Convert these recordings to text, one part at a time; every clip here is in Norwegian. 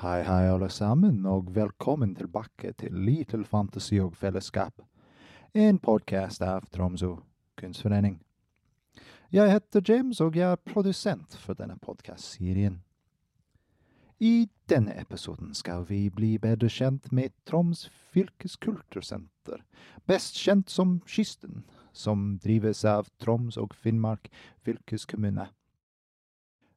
Hei, hei, alle sammen, og velkommen tilbake til Little Fantasi og Fellesskap, en podkast av Tromsø kunstforening. Jeg heter James, og jeg er produsent for denne podkastserien. I denne episoden skal vi bli bedre kjent med Troms fylkeskultursenter, best kjent som Kysten, som drives av Troms og Finnmark fylkeskommune.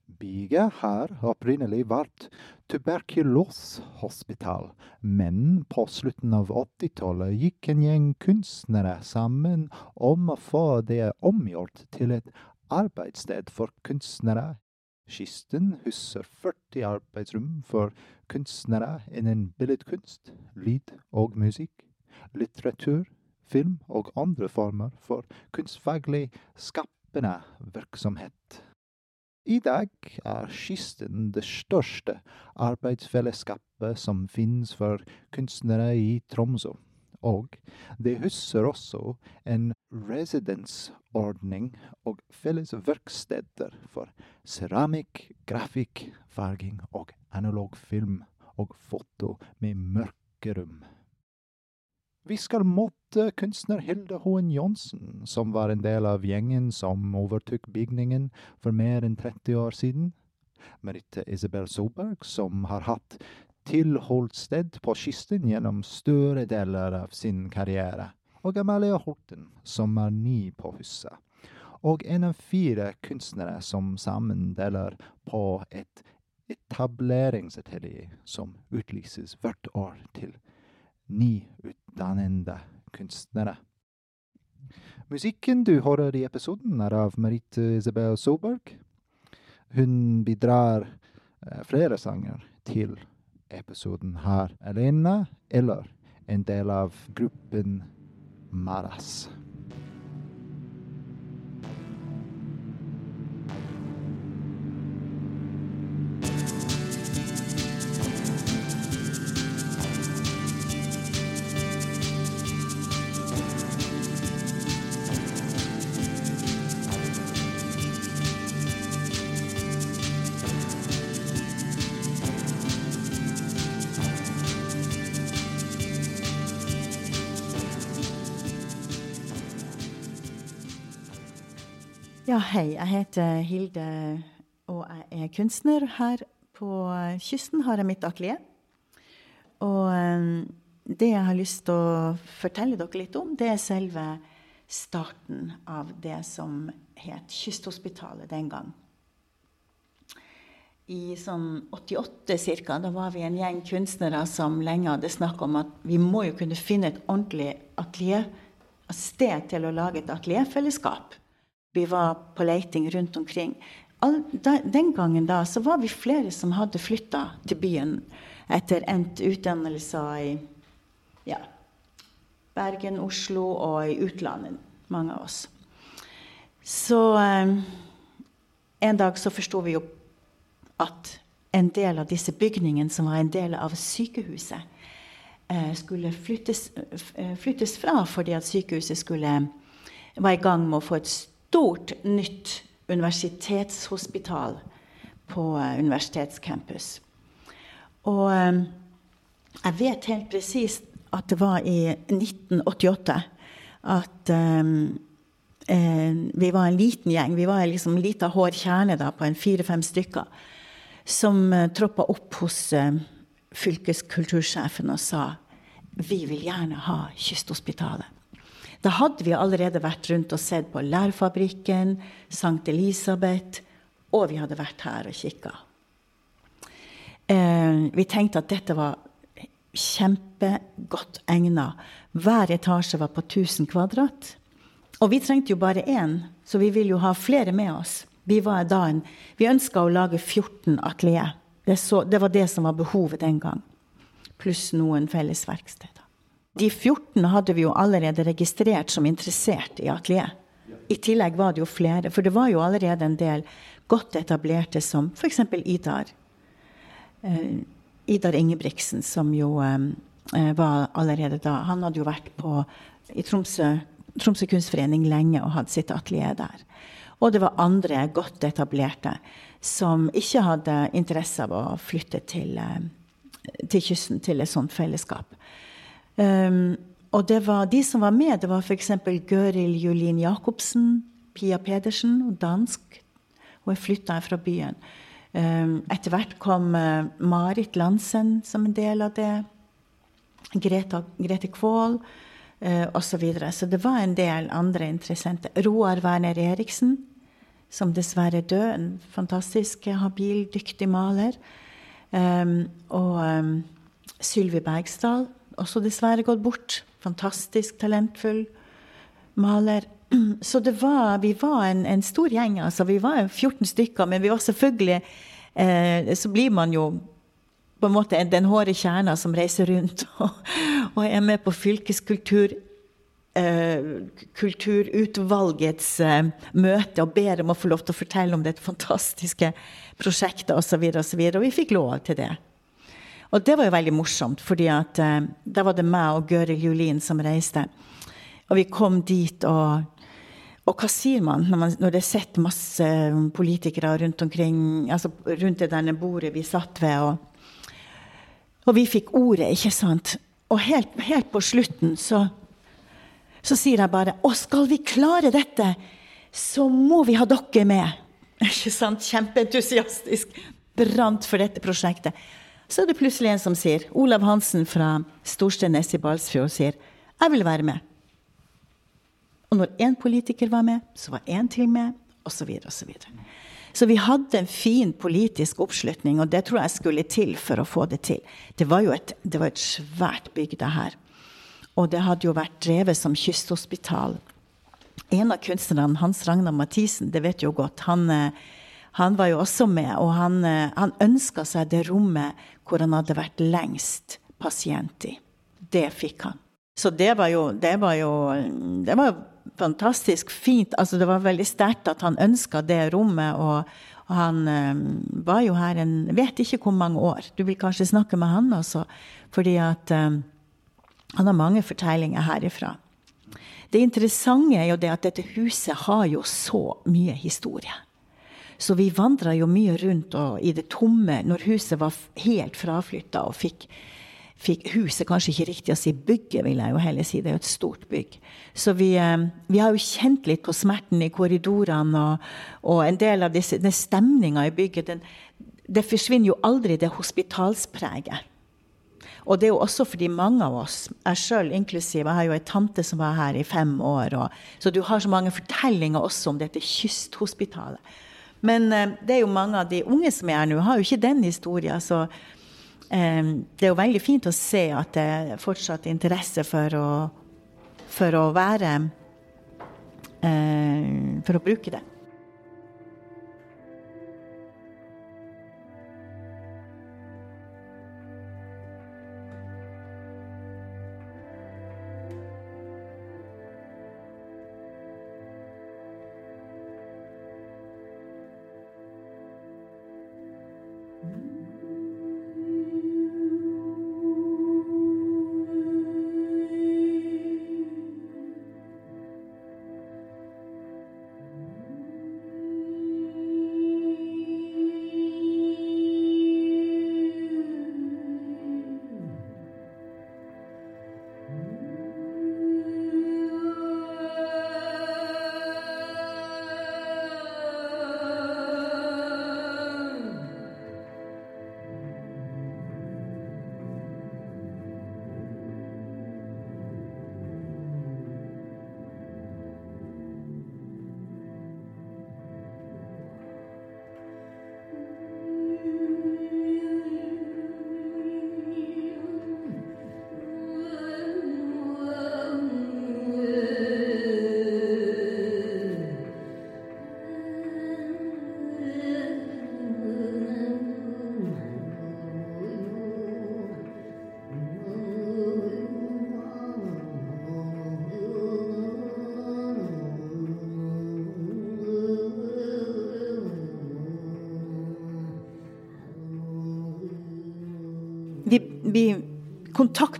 Bygget har opprinnelig vært tuberkuloshospital, men på slutten av 80-tallet gikk en gjeng kunstnere sammen om å få det omgjort til et arbeidssted for kunstnere. Kisten huser 40 arbeidsrom for kunstnere innen billedkunst, lyd og musikk, litteratur, film og andre former for kunstfaglig skapende virksomhet. I dag er Kisten det største arbeidsfellesskapet som finnes for kunstnere i Tromsø, og det huser også en residensordning og felles verksteder for keramikk, grafikk, farging og analog film og foto med mørkerom. Vi skal måtte kunstner Hilde Hoen Johnsen, som var en del av gjengen som overtok bygningen for mer enn 30 år siden. Merite Isabel Solberg, som har hatt tilholdssted på kysten gjennom større deler av sin karriere. Og Amalia Horten, som er ny på huset. Og en av fire kunstnere som sammen deler på et etableringsatelier som utlyses hvert år til nyutdannede kunstnere. Musikken du hører i episoden, er av Merite Isabel Solberg. Hun bidrar flere sanger til episoden her alene, eller en del av gruppen Maras. Hei. Jeg heter Hilde, og jeg er kunstner. Her på kysten har jeg mitt atelier. Og det jeg har lyst til å fortelle dere litt om, det er selve starten av det som het Kysthospitalet den gang. I sånn 88 cirka, da var vi en gjeng kunstnere som lenge hadde snakka om at vi må jo kunne finne et ordentlig atelier, et sted til å lage et atelierfellesskap. Vi var på leiting rundt omkring. All, da, den gangen da, så var vi flere som hadde flytta til byen etter endt utdannelse i ja, Bergen, Oslo og i utlandet, mange av oss. Så eh, en dag så forsto vi jo at en del av disse bygningene som var en del av sykehuset, eh, skulle flyttes, flyttes, fra fordi at sykehuset skulle var i gang med å få et stort, nytt universitetshospital på universitetscampus. Og jeg vet helt presist at det var i 1988 at um, eh, vi var en liten gjeng. Vi var liksom en lita hård kjerne da, på en fire-fem stykker. Som uh, troppa opp hos uh, fylkeskultursjefen og sa vi vil gjerne ha Kysthospitalet. Da hadde vi allerede vært rundt og sett på Lærfabrikken, Sankt Elisabeth, og vi hadde vært her og kikka. Eh, vi tenkte at dette var kjempegodt egna. Hver etasje var på 1000 kvadrat. Og vi trengte jo bare én, så vi ville jo ha flere med oss. Vi, var vi ønska å lage 14 atelier. Det, så, det var det som var behovet den gang. Pluss noen felles verksteder. De 14 hadde vi jo allerede registrert som interessert i atelier. I tillegg var det jo flere, for det var jo allerede en del godt etablerte som f.eks. Idar. Uh, Idar Ingebrigtsen, som jo um, var allerede da Han hadde jo vært på, i Tromsø, Tromsø kunstforening lenge og hadde sitt atelier der. Og det var andre godt etablerte som ikke hadde interesse av å flytte til, til kysten, til et sånt fellesskap. Um, og det var, de som var med, det var f.eks. Gøril Julin Jacobsen, Pia Pedersen, dansk. Hun er flytta fra byen. Um, etter hvert kom uh, Marit Lansen som en del av det. Greta, Grete Kvål uh, osv. Så, videre. så det var en del andre interessante. Roar Werner Eriksen, som dessverre er død. En fantastisk habil, dyktig maler. Um, og um, Sylvi Bergsdal, også dessverre gått bort. Fantastisk talentfull maler. Så det var, vi var en, en stor gjeng. altså Vi var 14 stykker, men vi var selvfølgelig eh, Så blir man jo på en måte den hårde kjerna som reiser rundt og, og er med på fylkeskultur. Uh, kulturutvalgets uh, møte og ber om å få lov til å fortelle om dette fantastiske prosjektet osv. Og, så videre, og, og vi fikk lov til det. Og det var jo veldig morsomt, fordi uh, da var det meg og Gøril Julin som reiste. Og vi kom dit, og, og hva sier man når, man når, det sitter masse politikere rundt omkring, altså rundt det denne bordet vi satt ved, og, og vi fikk ordet, ikke sant? Og helt, helt på slutten så så sier jeg bare Å, skal vi klare dette, så må vi ha dere med. Ikke sant? Kjempeentusiastisk. Brant for dette prosjektet. Så er det plutselig en som sier, Olav Hansen fra Storsteinnes i Balsfjord, sier jeg vil være med. Og når én politiker var med, så var én til med, osv. osv. Så, vi hadde en fin politisk oppslutning, og det tror jeg skulle til for å få det til. Det var jo et, var et svært bygg, det her. Og det hadde jo vært drevet som kysthospital. En av kunstnerne, Hans Ragnar Mathisen, det vet jo godt, han, eh, han, var jo også med. Og han, eh, han ønska seg det rommet hvor han hadde vært lengst pasient i. Det fikk han. Så det var jo, det var jo det var fantastisk fint. Altså, det var veldig sterkt at han ønska det rommet. og og han øh, var jo her en Vet ikke hvor mange år. Du vil kanskje snakke med han også. Fordi at øh, han har mange fortellinger herifra. Det interessante er jo det at dette huset har jo så mye historie. Så vi vandra jo mye rundt i det tomme når huset var helt fraflytta og fikk, fikk, Huset kanskje ikke riktig å si bygget, vil jeg jo heller si. Det er jo et stort bygg. Så vi, eh, vi har jo kjent litt på smerten i korridorene, og, og en del av disse, den stemninga i bygget. Den, det forsvinner jo aldri, det hospitalspreget. Og det er jo også fordi mange av oss, jeg sjøl inklusiv, jeg har jo ei tante som var her i fem år, og, så du har så mange fortellinger også om dette kysthospitalet. Men eh, det er jo mange av de unge som er her nå, har jo ikke den historien. Så eh, det er jo veldig fint å se at det er fortsatt interesse for å, for å være eh, For å bruke det.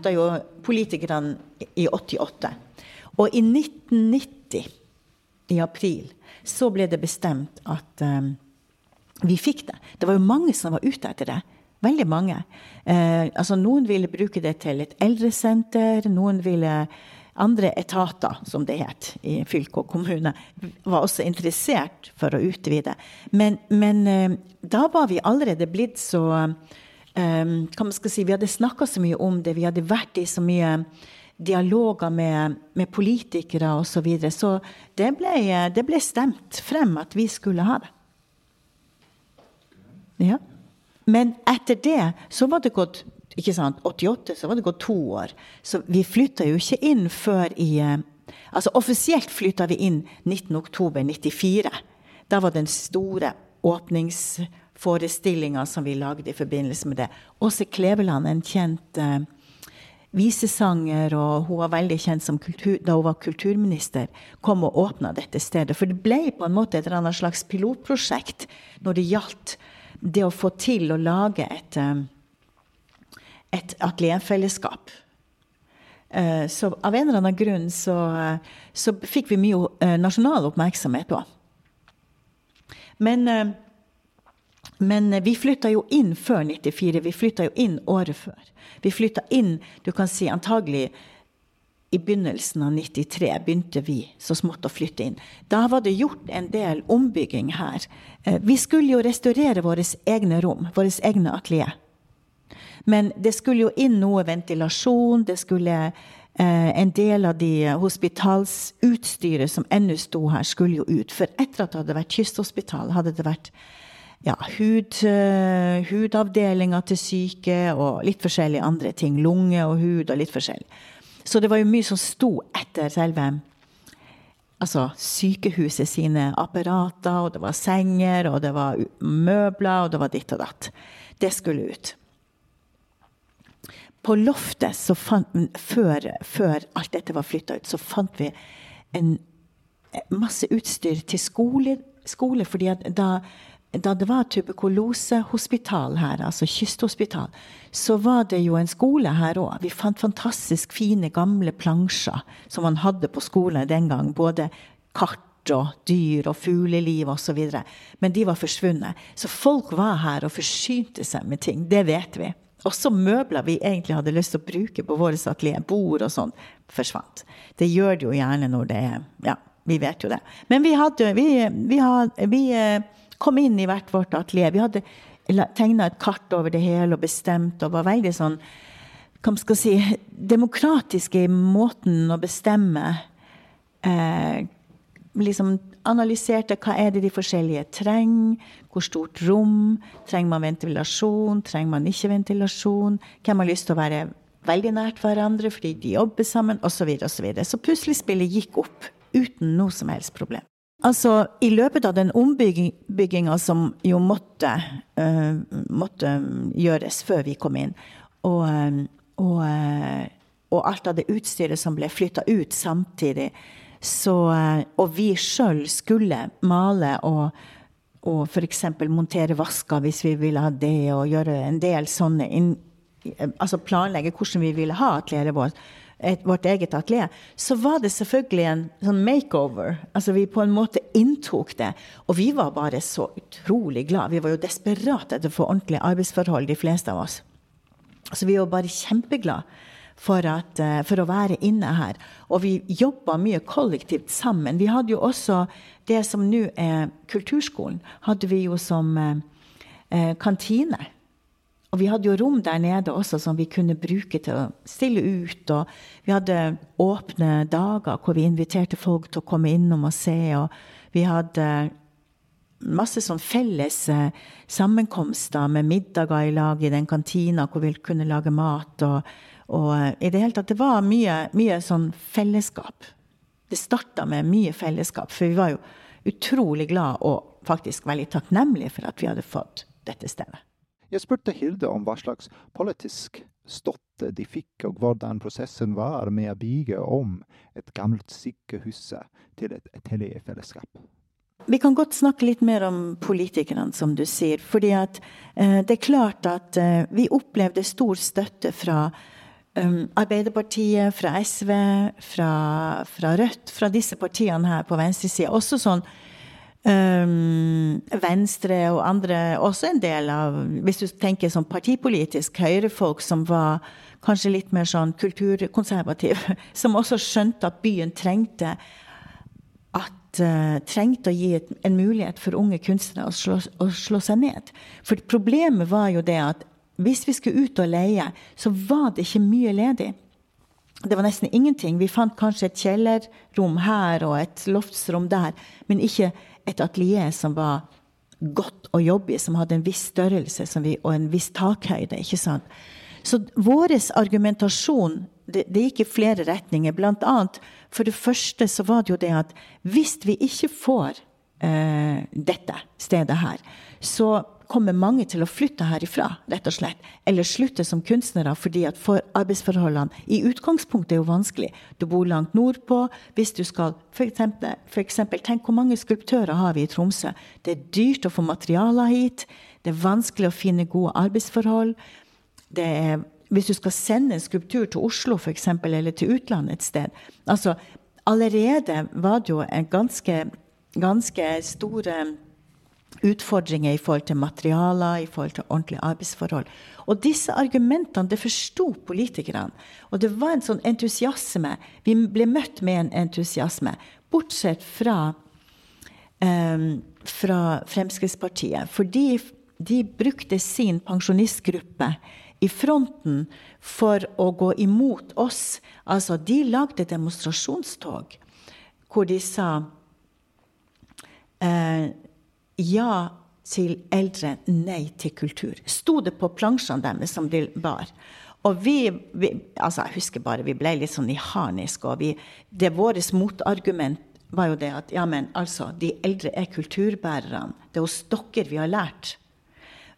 Kontakta jo politikerne i 88. Og i 1990, i april, så ble det bestemt at um, vi fikk det. Det var jo mange som var ute etter det. Veldig mange. Eh, altså noen ville bruke det til et eldresenter. Noen ville andre etater, som det het i fylke og kommune, var også interessert for å utvide. Men, men eh, da var vi allerede blitt så um, hva man skal si, Vi hadde snakka så mye om det, vi hadde vært i så mye dialoger med, med politikere osv. Så, videre. så det ble, det ble stemt frem at vi skulle ha det. Ja. Men etter det så var det gått ikke sant, 88 så var det gått to år. Så vi flytta jo ikke inn før i eh, Altså offisielt flytta vi inn 19.10.94. Da var den store åpningsforestillinga som vi lagde i forbindelse med det. Åse Kleveland, en kjent uh, visesanger, og hun var veldig kjent kultur, da hun var kulturminister, kom og åpna dette stedet. For det ble på en måte et eller annet slags pilotprosjekt når det gjaldt det å få til å lage et uh, et atelierfellesskap. Eh, så av en eller annen grunn så, så fikk vi mye eh, nasjonal oppmerksomhet òg. Men, eh, men vi flytta jo inn før 94. Vi flytta jo inn året før. Vi flytta inn, du kan si antagelig i begynnelsen av 93 begynte vi så smått å flytte inn. Da var det gjort en del ombygging her. Vi skulle jo restaurere våre egne rom, våre egne atelier. Men det skulle jo inn noe ventilasjon. Det skulle eh, En del av de hospitalsutstyret som ennå sto her, skulle jo ut. For etter at det hadde vært kysthospital, hadde det vært ja, hud, uh, hudavdelinga til syke og litt forskjellige andre ting. Lunge og hud og litt forskjellig. Så det var jo mye som sto etter selve altså sykehuset sine apparater, og det var senger, og det var møbler, og det var ditt og datt. Det skulle ut på loftet, så fant, før, før, alt dette var flytta ut, så fant vi en masse utstyr til skole. skole fordi da, da, det var tuberkulosehospital her, altså kysthospital, så var det jo en skole her òg. Vi fant fantastisk fine, gamle plansjer som man hadde på skolen den gang. Både kart og dyr og fugleliv osv. Men de var forsvunnet. Så folk var her og forsynte seg med ting. Det vet vi. Også møbler vi egentlig hadde lyst til å bruke på vårt atelier, bord og sånn, forsvant. Det gjør det jo gjerne når det er Ja, vi vet jo det. Men vi hadde Vi, vi, had, vi eh, kom inn i hvert vårt atelier. Vi hadde tegna et kart over det hele og bestemt og var veldig sånn hva skal si, demokratiske i måten å bestemme eh, liksom analyserte hva er det de forskjellige trenger. Hvor stort rom? Trenger man ventilasjon? Trenger man ikke ventilasjon? Hvem har lyst til å være veldig nært hverandre fordi de jobber sammen? Osv. Så, videre, og så, videre. så puslespillet gikk opp uten noe som helst problem. Altså, I løpet av den ombygginga som jo måtte, uh, måtte, gjøres før vi kom inn, og, uh, og, uh, og alt av det utstyret som ble flytta ut samtidig, så, eh, og vi sjøl skulle male og, og f.eks. montere vasker hvis vi ville ha det, og gjøre en del sånne inn, Altså planlegge hvordan vi ville ha atelieret vårt, et, vårt eget atelier, så var det selvfølgelig en sånn makeover. Altså vi på en måte inntok det. Og vi var bare så utrolig glad. Vi var jo desperate etter å få ordentlige arbeidsforhold, de fleste av oss. Så vi var bare kjempeglade for, at, eh, for, å være inne her. Og vi jobba mye kollektivt sammen. Vi hadde jo også det som nå er kulturskolen, hadde vi jo som eh, eh, kantine. Og vi hadde jo rom der nede også som vi kunne bruke til å stille ut. Og vi hadde åpne dager hvor vi inviterte folk til å komme innom og se. Og vi hadde masse sånn felles eh, sammenkomster med middager i lag i den kantina hvor vi kunne lage mat. og og eh, i det hele tatt, det var mye, mye sånn fellesskap. Det starta med mye fellesskap, for vi var jo utrolig glad og faktisk veldig takknemlige for at vi hadde fått dette stedet. Jeg spurte Hilde om hva slags politisk støtte de fikk, og hvordan prosessen var med å bygge om et gammelt sykehus til et atelierfellesskap. Vi kan godt snakke litt mer om politikerne, som du sier. fordi eh, det er klart at eh, vi opplevde stor støtte fra um, Arbeiderpartiet, fra SV, fra, fra, Rødt, fra disse partiene her på venstresida. Også sånn Venstre og andre også en del av Hvis du tenker sånn partipolitisk høyrefolk som var kanskje litt mer sånn kulturkonservative, som også skjønte at byen trengte at uh, trengte å gi et, en mulighet for unge kunstnere å slå, å slå, seg ned. For problemet var jo det at hvis vi skulle ut og leie, så var det ikke mye ledig. Det var nesten ingenting. Vi fant kanskje et kjellerrom her og et loftsrom der, men ikke et atelier som var godt å jobbe i, som hadde en viss størrelse vi, og en viss takhøyde. ikke sant? Så vår argumentasjon det, det gikk i flere retninger. Blant annet, for det første så var det jo det at hvis vi ikke får eh, dette stedet her, så kommer mange til å flytte herifra, rett og slett. Eller slutte som kunstnere fordi at for arbeidsforholdene i utgangspunktet er jo vanskelig. Du bor langt nordpå. Hvis du skal eksempel, tenk hvor mange skulptører har vi i Tromsø. Det er dyrt å få materialer hit. Det er vanskelig å finne gode arbeidsforhold. Det er, hvis du skal sende en skulptur til Oslo eksempel, eller til utlandet et sted altså, Allerede var det jo en ganske, ganske store utfordringer i forhold til materialer, i forhold til ordentlige arbeidsforhold. Og disse argumentene det forsto politikerne. Og det var en sånn entusiasme. Vi ble møtt med en entusiasme. Bortsett fra, um, fra Fremskrittspartiet. Fordi de brukte sin pensjonistgruppe i fronten for å gå imot oss. Altså, de lagde demonstrasjonstog hvor de sa eh, ja til eldre, nei til kultur. Sto det på plansjene deres som de bar. Og vi, vi, altså Jeg husker bare vi ble litt sånn i harnisk. og vi, det Vårt motargument var jo det at ja, men altså, de eldre er kulturbærerne. Det er hos dere vi har lært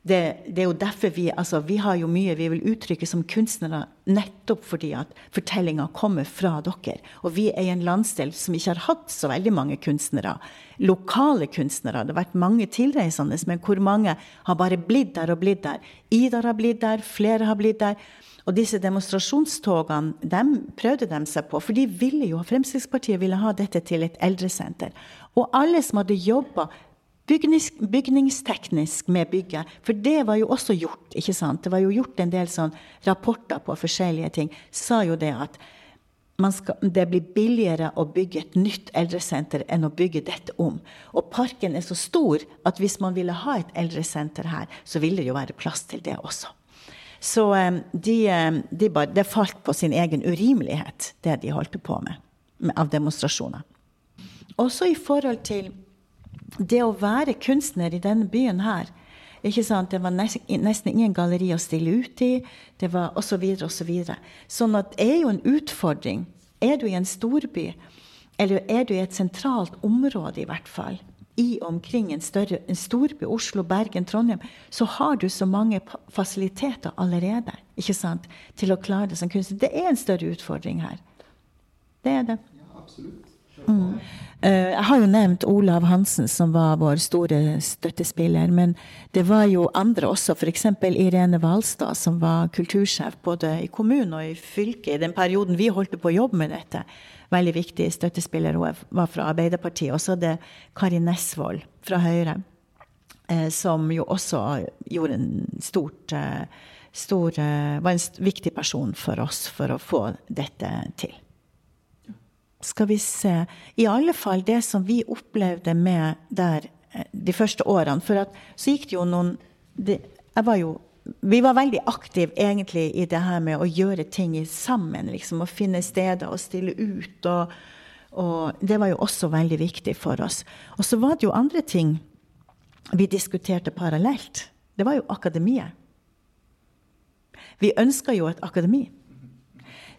det, det, er jo derfor vi altså Vi har jo mye vi vil uttrykke som kunstnere nettopp fordi at fortellinga kommer fra dere. Og vi er i en landsdel som ikke har hatt så veldig mange kunstnere. Lokale kunstnere. Det har vært mange tilreisende, men hvor mange har bare blitt der og blitt der. Idar har blitt der, flere har blitt der. Og disse demonstrasjonstogene dem prøvde de seg på, for de ville jo, Fremskrittspartiet ville ha dette til et eldresenter. Og alle som hadde jobba Bygnings, bygningsteknisk med bygget. For det var jo også gjort. ikke sant? Det var jo gjort en del sånn rapporter på forskjellige ting. Sa jo det at skal, det blir billigere å bygge et nytt eldresenter enn å bygge dette om. Og parken er så stor at hvis man ville ha et eldresenter her, så ville det jo være plass til det også. Så eh, de, eh, de det falt på sin egen urimelighet, det de holdt på med av demonstrasjoner. Også i forhold til det å være kunstner i denne byen her ikke sant? Det var nesten ingen galleri å stille ut i. Det var osv. osv. Så videre. sånn at det er jo en utfordring. Er du i en storby, eller er du i et sentralt område i hvert fall, i omkring en, større, en storby, Oslo, Bergen, Trondheim, så har du så mange fasiliteter allerede ikke sant? til å klare det som kunstner. Det er en større utfordring her. Det er det. Ja, absolutt. Mm. Eh, jeg har jo nevnt Olav Hansen, som var vår store støttespiller. Men det var jo andre også, f.eks. Irene Hvalstad, som var kultursjef både i kommunen og i fylket i den perioden vi holdt på å jobbe med dette. Veldig viktig støttespiller. Hun var fra Arbeiderpartiet. Og så er det Kari Nesvold fra Høyre, eh, som jo også gjorde en stort eh, Stor, var en viktig person for oss for å få dette til. Skal vi se I alle fall det som vi opplevde med der eh, de første årene. For at, så gikk det jo noen det, Jeg var jo vi var veldig aktive egentlig i det her med å gjøre ting sammen. liksom, Å finne steder å stille ut. Og, og, det var jo også veldig viktig for oss. Og så var det jo andre ting vi diskuterte parallelt. Det var jo akademiet. Vi ønska jo et akademi.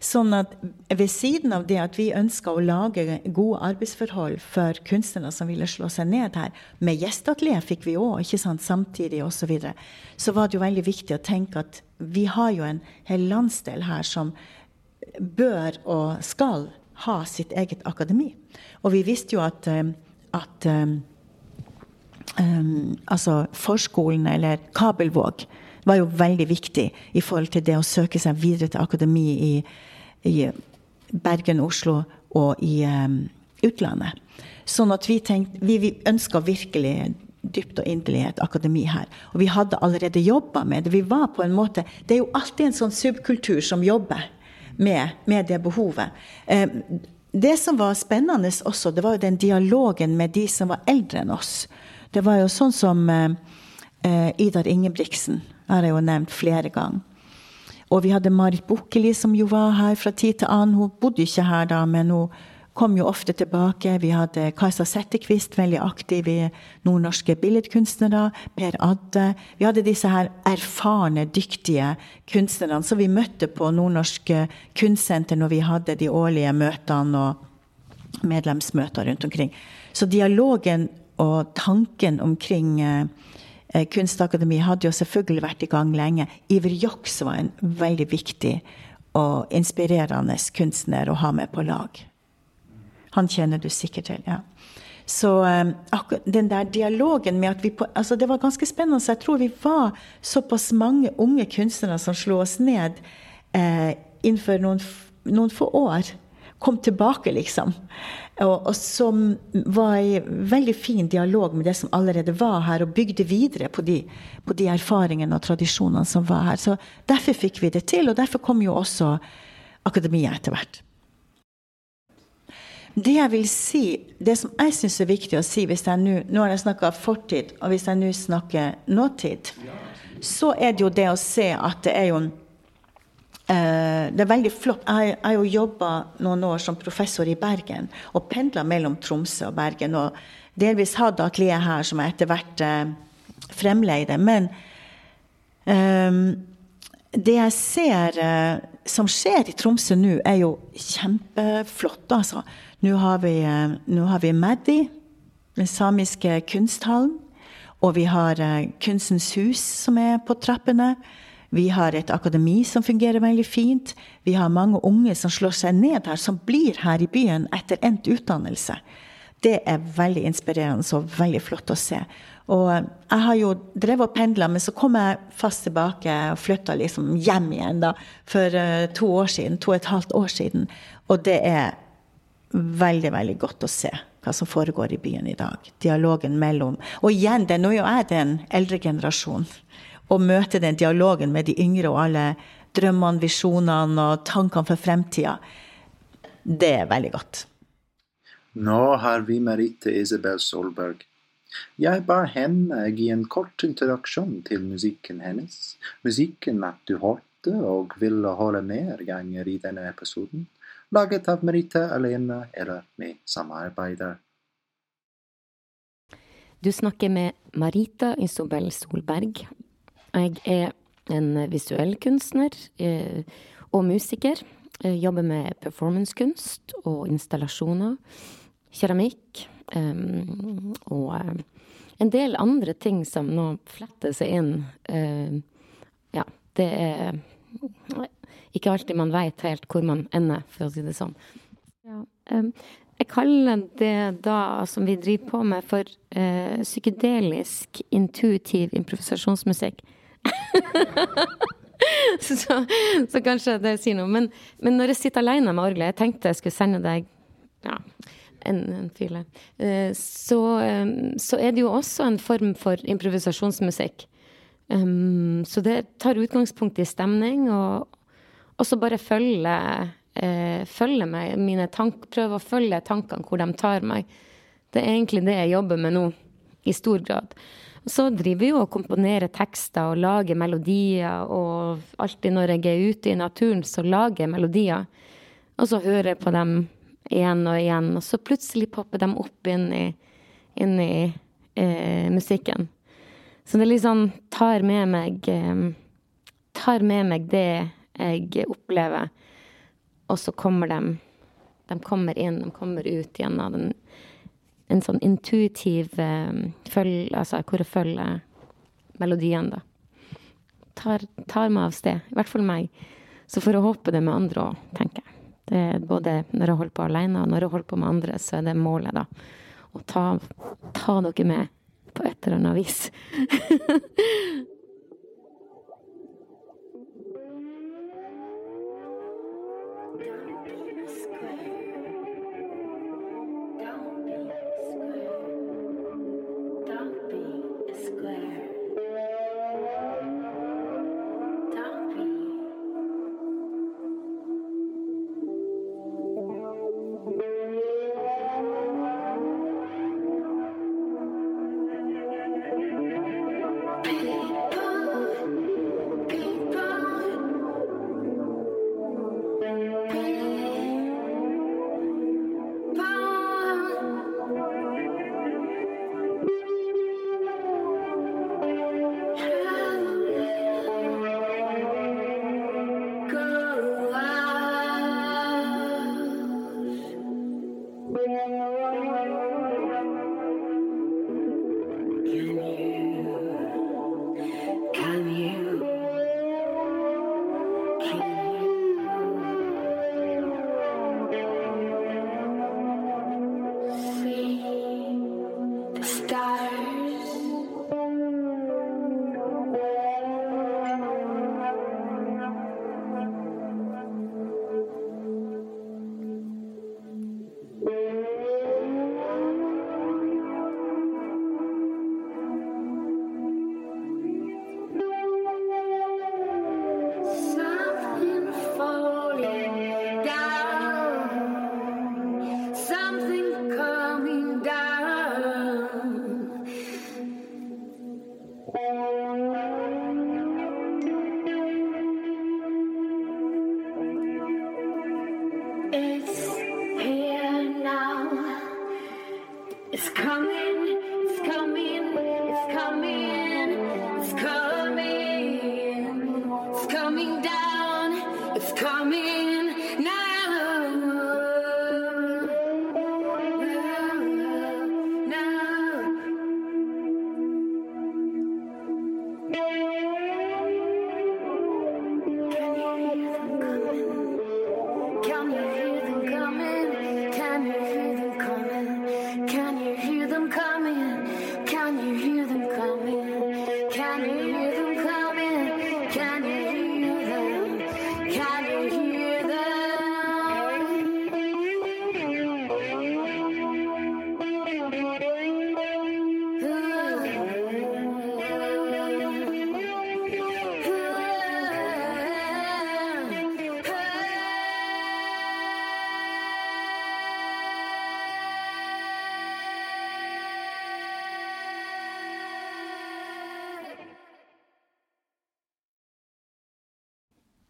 Sånn at ved siden av det at vi ønska å lage gode arbeidsforhold for kunstnere som ville slå seg ned her, med gjesteatelier fikk vi òg, ikke sant, samtidig osv., så, videre, så var det jo veldig viktig å tenke at vi har jo en hel landsdel her som bør og skal ha sitt eget akademi. Og vi visste jo at, eh, at um, altså Forskolen, eller Kabelvåg, var jo veldig viktig i forhold til det å søke seg videre til akademi i, i Bergen, Oslo og i um, utlandet. Sånn at vi tenkte Vi, vi ønska virkelig dypt og inderlig et akademi her. Og vi hadde allerede jobba med det. Vi var på en måte Det er jo alltid en sånn subkultur som jobber med, med det behovet. Eh, det som var spennende også, det var jo den dialogen med de som var eldre enn oss. Det var jo sånn som eh, eh Idar Ingebrigtsen har jeg jo nevnt flere ganger. Og vi hadde Marit Bukkeli, som jo var her fra tid til annen. Hun bodde ikke her da, men hun kom jo ofte tilbake. Vi hadde Kajsa Settekvist, veldig aktiv i nordnorske billedkunstnere. Per Adde. Vi hadde disse her erfarne, dyktige kunstnerne som vi møtte på Nordnorsk kunstsenter når vi hadde de årlige møtene og medlemsmøter rundt omkring. Så dialogen og tanken omkring eh, Kunstakademi hadde jo selvfølgelig vært i gang lenge. Iver Joks var en veldig viktig og inspirerende kunstner å ha med på lag. Han kjenner du sikkert til. ja. Så um, den der dialogen med at vi på, altså Det var ganske spennende. så Jeg tror vi var såpass mange unge kunstnere som slo oss ned eh, innenfor noen, noen, få år. Kom tilbake, liksom. Og, og, som var i veldig fin dialog med det som allerede var her, og bygde videre på de, på de erfaringene og tradisjonene som var her. Så Derfor fikk vi det til, og derfor kom jo også akademiet etter hvert. Det jeg vil si, det som jeg syns er viktig å si hvis jeg nå Nå har jeg snakka fortid, og hvis jeg nå snakker nåtid, så er det jo det å se at det er jo eh, det er veldig flott. Jeg har jo jobba noen år som professor i Bergen og pendla mellom Tromsø og Bergen. Og delvis hadde atelier her som jeg etter hvert eh, fremleide. Men um, det jeg ser uh, som skjer i Tromsø nå, er jo kjempeflott. altså. Nå har vi, uh, vi Maddi, den samiske kunsthallen. Og vi har uh, Kunstens hus som er på trappene. Vi har et akademi som fungerer veldig fint. Vi har mange unge som slår seg ned her, som blir her i byen etter endt utdannelse. Det er veldig inspirerende og veldig flott å se. Og eh, jeg har jo drevet og pendla, men så kom jeg fast tilbake og flytta liksom hjem igjen da, for to år siden. To og et halvt år siden. Og det er veldig, veldig godt å se hva som foregår i byen i dag. Dialogen mellom Og igjen, det, nå er jeg den eldre generasjonen. Å møte den dialogen med de yngre og alle drømmene, visjonene og tankene for fremtida, det er veldig godt. Nå har vi Merite Isabel Solberg. Jeg ba henne gi en kort introduksjon til musikken hennes. Musikken at du hørte og ville høre mer ganger i denne episoden laget av Merite alene eller med samarbeider. Du snakker med Marita Isobel Solberg. Jeg er en visuell kunstner eh, og musiker. Jeg jobber med performancekunst og installasjoner, keramikk um, og um, en del andre ting som nå fletter seg inn. Ja, det er ikke alltid man veit helt hvor man ender, for å si det sånn. Ja, jeg kaller det da, som vi driver på med, for psykedelisk intuitiv improvisasjonsmusikk. så, så, kanskje det sier noe. Men, men, når jeg sitter alene med orgelet Jeg tenkte jeg skulle sende deg ja, en, en file. Uh, så, um, så, er det jo også en form for improvisasjonsmusikk. Um, så det tar utgangspunkt i stemning og, og så bare følge, eh, følge meg, mine tank, prøve å følge tankene hvor de tar meg. Det er egentlig det jeg jobber med nå, i stor grad. Og så driver vi jo og komponerer tekster og lager melodier, og alltid når jeg er ute i naturen, så lager jeg melodier. Og så hører jeg på dem igjen og igjen, og så plutselig popper de opp inn i, inn i eh, musikken. Så det liksom tar med meg eh, Tar med meg det jeg opplever. Og så kommer de De kommer inn, de kommer ut gjennom den, en sånn intuitiv um, følge, Altså hvor jeg følger melodiene, da. Tar, tar meg av sted. I hvert fall meg. Så får jeg håpe det med andre òg, tenker jeg. Det er både når jeg holder på alene, og når jeg holder på med andre, så er det målet, da. Å ta, ta dere med på et eller annet vis.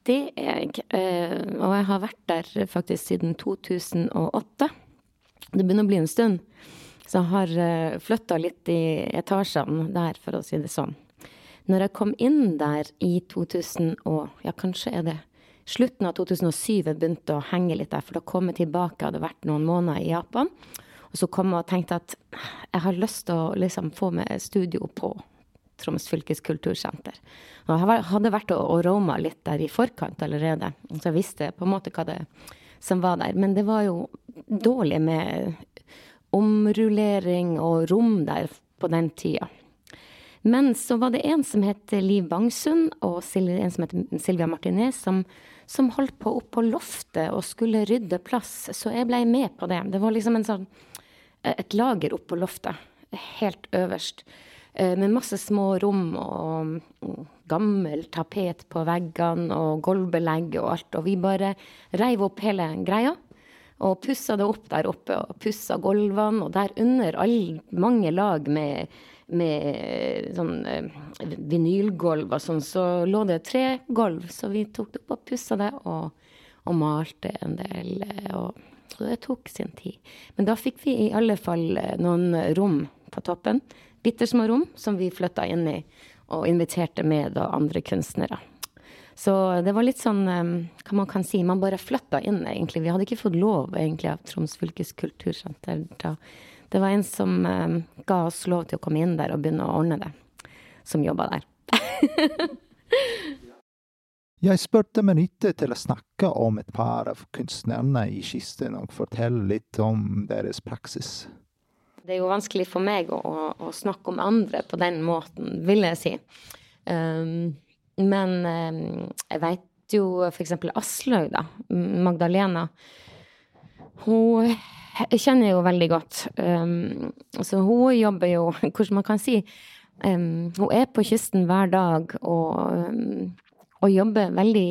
Det er jeg. Eh, og jeg har vært der faktisk siden 2008. Det begynner å bli en stund. Så jeg har eh, flytta litt i etasjene der, for å si det sånn. Når jeg kom inn der i 2000 og ja, kanskje er det slutten av 2007 jeg begynte å henge litt der, for da kom jeg tilbake, hadde vært noen måneder i Japan. Og så kom jeg og tenkte at jeg har lyst til å liksom få meg studio på Troms fylkes kultursenter. Og jeg hadde vært og, og roma litt der i forkant allerede, så jeg visste på en måte hva det som var der. Men det var jo dårlig med omrullering og rom der på den tida. Men så var det en som het Liv Bangsund, og en som het Silvia Martinez, som, som, holdt på opp på loftet og skulle rydde plass. Så jeg ble med på det. Det var liksom sånn, et lager opp på loftet, helt øverst. Eh, med masse små rom og gammel tapet på veggene og gulvbelegg og alt. Og vi bare reiv opp hele greia og pussa det opp der oppe. Og pussa gulvene, og der under all, mange lag med, med sånn eh, vinylgulv og sånn, så lå det tre gulv. Så vi tok det opp og pussa det, og, og malte en del. Eh, og, så det tok sin tid. Men da fikk vi i alle fall noen rom på toppen bitte små rom som vi flytta inn i, og inviterte med da andre kunstnere. Så det var litt sånn, hva man kan si, man bare flytta inn, egentlig. Vi hadde ikke fått lov, egentlig, av Troms fylkes kultursenter. Det var en som um, ga oss lov til å komme inn der og begynne å ordne det, som jobba der. Jeg spurte Merite til å snakke om et par av kunstnerne i kisten og fortelle litt om deres praksis. Det er jo vanskelig for meg å, å, snakke om andre på den måten, vil jeg si. Um, men um, jeg veit jo f.eks. Aslaug, da. Magdalena. Hun jeg kjenner jo veldig godt. Um, så hun jobber jo, hvordan man kan si um, Hun er på kysten hver dag og, um, og jobber veldig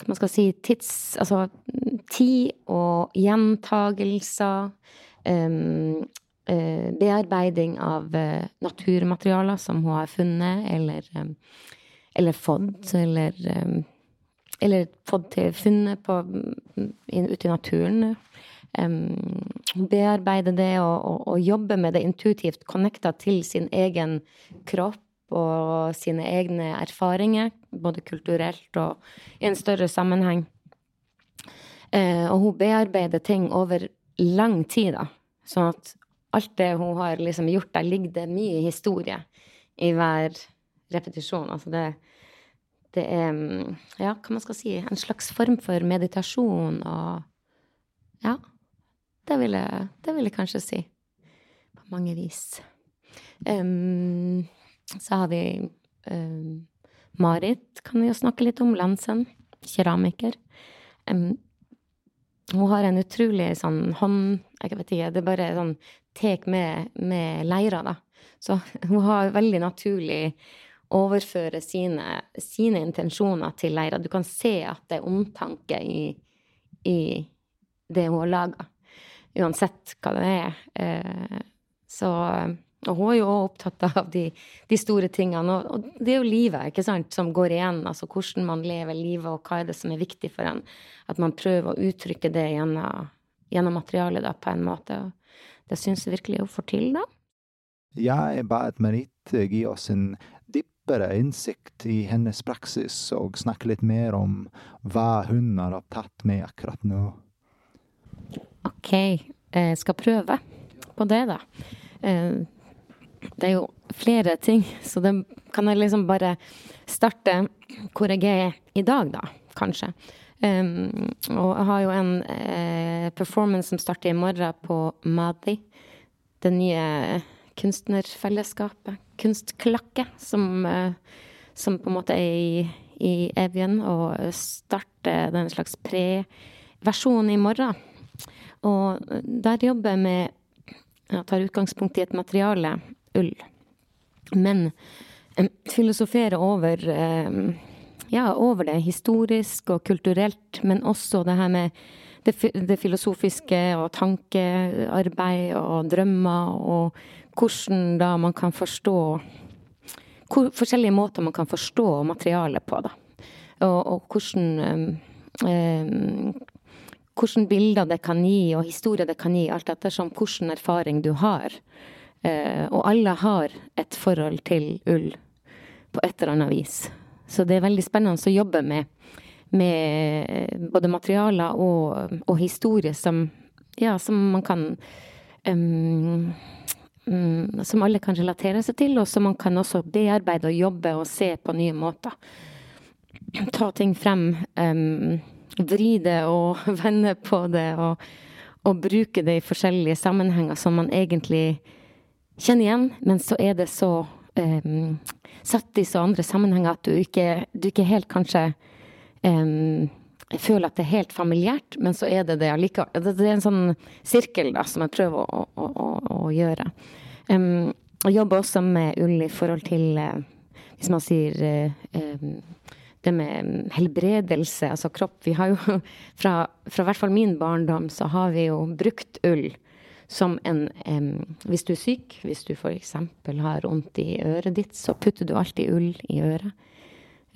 hva man skal si, tids... Altså tid og gjentagelser. Um, bearbeiding av uh, naturmaterialer som hun har funnet, eller, eller fått, eller, eller fått til funnet på, in, ute i naturen. Hun bearbeider det og, og, og, jobber med det intuitivt, connecta til sin egen kropp og sine egne erfaringer, både kulturelt og i en større sammenheng. Uh, og hun bearbeider ting over lang tid, da. Sånn at alt det hun har liksom gjort, der ligger det mye historie i hver repetisjon. Altså det, det er mm, Ja, hva man skal si? En slags form for meditasjon og Ja. Det vil jeg, det vil jeg kanskje si. På mange vis. Um, så har vi um, Marit, kan vi jo snakke litt om. Lansen. Keramiker. Um, hun har en utrolig sånn hånd... Jeg vet ikke, det er bare sånn tek med, med leira, da. Så hun har veldig naturlig overføre sine, sine intensjoner til leira. Du kan se at det er omtanke i, i det hun har laga. Uansett hva det er. Eh, så og hun er jo òg opptatt av de, de store tingene. Og, og, det er jo livet ikke sant, som går igjen. Altså hvordan man lever livet, og hva er det som er viktig for en. At man prøver å uttrykke det gjennom, gjennom materialet da, på en måte. Og det syns jeg virkelig hun får til, da. Jeg ba at Merite gi oss en dypere innsikt i hennes praksis, og snakke litt mer om hva hun har opptatt med akkurat nå. OK, jeg skal prøve på det, da. Det er jo flere ting, så det kan jeg liksom bare starte hvor jeg er i dag, da, kanskje. Um, og jeg har jo en uh, performance som starter i morgen på Madi. Det nye kunstnerfellesskapet. Kunstklakke, som, uh, som på en måte er i, i Evjen, og starter den slags pre-versjon i morgen. Og der jobber jeg med Jeg tar utgangspunkt i et materiale ull. Men filosofere over ja, over det historisk og kulturelt, men også det her med det, det filosofiske og tankearbeid og drømmer, og hvordan da man kan forstå hvor, Forskjellige måter man kan forstå materialet på, da. Og, og hvordan um, hvordan bilder det kan gi, og historier det kan gi, alt ettersom hvilken erfaring du har. Eh, og alle har et forhold til ull på et eller annet vis. Så det er veldig spennende å jobbe med, med både materialer og, og historie som, ja, som man kan um, Som alle kan relatere seg til, og som man kan også bearbeide og jobbe og se på nye måter. Ta ting frem. Um, vri det og vende på det og, og bruke det i forskjellige sammenhenger som man egentlig kjenner igjen, men så er det så um, satt i så andre sammenhenger at du ikke, du ikke helt kanskje um, føler at det er helt familiært, men så er det det allikevel. Det er en sånn sirkel da, som jeg prøver å, å, å, å gjøre. Um, jeg jobber også med ull i forhold til, uh, hvis man sier uh, det med helbredelse, altså kropp. Vi har jo fra, fra hvert fall min barndom så har vi jo brukt ull som en um, Hvis du er syk, hvis du f.eks. har vondt i øret ditt, så putter du alltid ull i øret.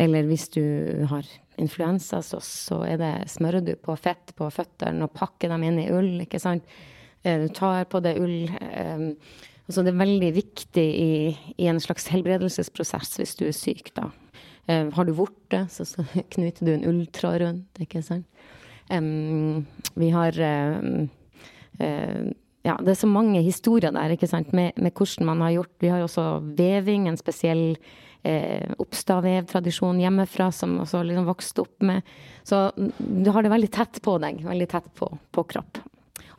Eller hvis du har influensa, så, så det, smører du på fett på føttene og pakker dem inn i ull, ikke sant. Eh, du tar på deg ull. Um, altså det er veldig viktig i, i, en slags helbredelsesprosess hvis du er syk, da. Um, har du vorte, så, så knyter du en ulltråd rundt, ikke sant. Um, vi har um, uh, ja, det er så mange historier der, ikke sant, med, med, hvordan man har gjort Vi har også veving, en spesiell eh, Oppstad-vevtradisjon hjemmefra som også liksom vokste opp med. Så du har det veldig tett på deg, veldig tett på, på kropp.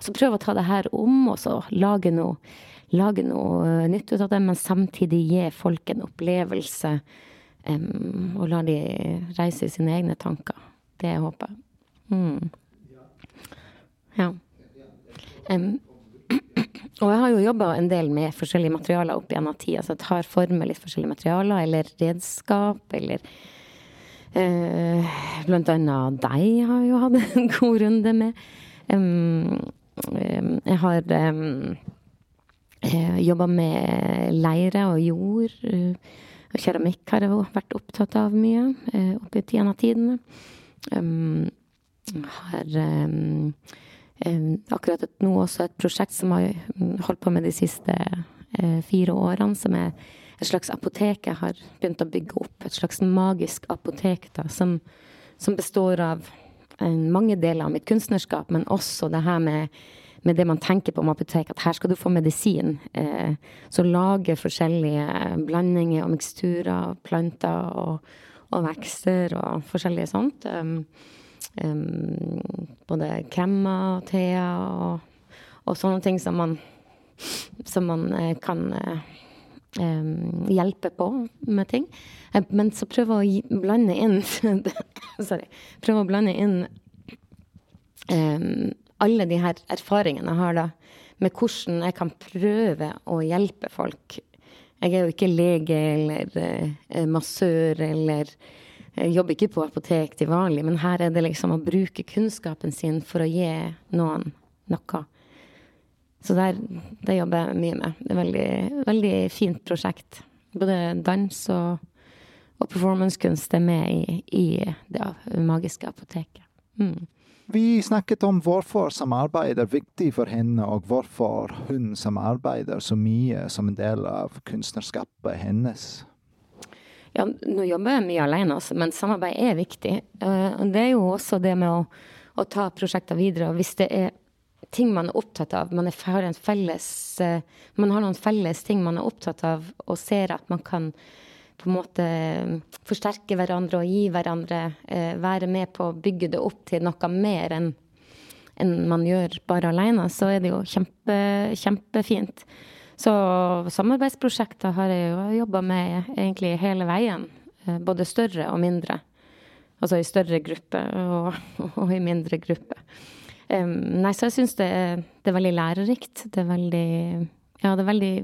Så prøv å ta det her om, og så lage noe, lage noe eh, nytt ut av det, men samtidig gi folk en opplevelse, um, og la de reise i sine egne tanker. Det håper jeg. Mm. Ja. Um, og jeg har jo jobba en del med forskjellige materialer opp gjennom tida. Så jeg tar for meg litt forskjellige materialer, eller redskap, eller eh, Blant annet deg har jeg jo hatt en god runde med. Um, um, jeg har um, jobba med leire og jord. Uh, og keramikk har jeg vært opptatt av mye uh, opp i av tidene. Um, har akkurat nå også et prosjekt som har mm, holdt på med de siste eh, fire årene, som er et slags apotek jeg har begynt å bygge opp. Et slags magisk apotek da, som, som består av mange deler av mitt kunstnerskap, men også det her med, med det man tenker på om apotek, at her skal du få medisin. Eh, så lage forskjellige blandinger og miksturer, planter og, og vekster og forskjellige sånt. Um, både kremmer og teer og, og, sånne ting som man, som man uh, kan um, hjelpe på med ting. Men så prøve å blande inn Sorry. Prøve å blande inn um, alle de her erfaringene jeg har da, med hvordan jeg kan prøve å hjelpe folk. Jeg er jo ikke lege eller massør eller jobber ikke på apotek til vanlig, men her er det liksom å bruke kunnskapen sin for å gi noen noe. Så der, det jobber jeg mye med. Det er veldig, veldig fint prosjekt. Både dans og, og performancekunst er med i, i det magiske apoteket. Mm. Vi snakket om hvorfor samarbeid er viktig for henne, og hvorfor hun samarbeider så mye som en del av kunstnerskapet hennes. Ja, nå jobber jeg mye alene, altså, men samarbeid er viktig. Eh, det er jo også det med å, å ta prosjekter videre. Hvis det er ting man er opptatt av, man, har felles, eh, man har noen felles ting man er opptatt av, og ser at man kan på en måte mm, forsterke hverandre og gi hverandre eh, Være med på å bygge det opp til noe mer enn man gjør bare alene, så er det jo kjempe, kjempefint. Så samarbeidsprosjekter har jeg jo jobba med egentlig hele veien. Eh, både større og mindre. Altså i større gruppe og, og i mindre gruppe. Um, nei, så jeg syns det, det, er veldig lærerikt. Det er veldig Ja, det er veldig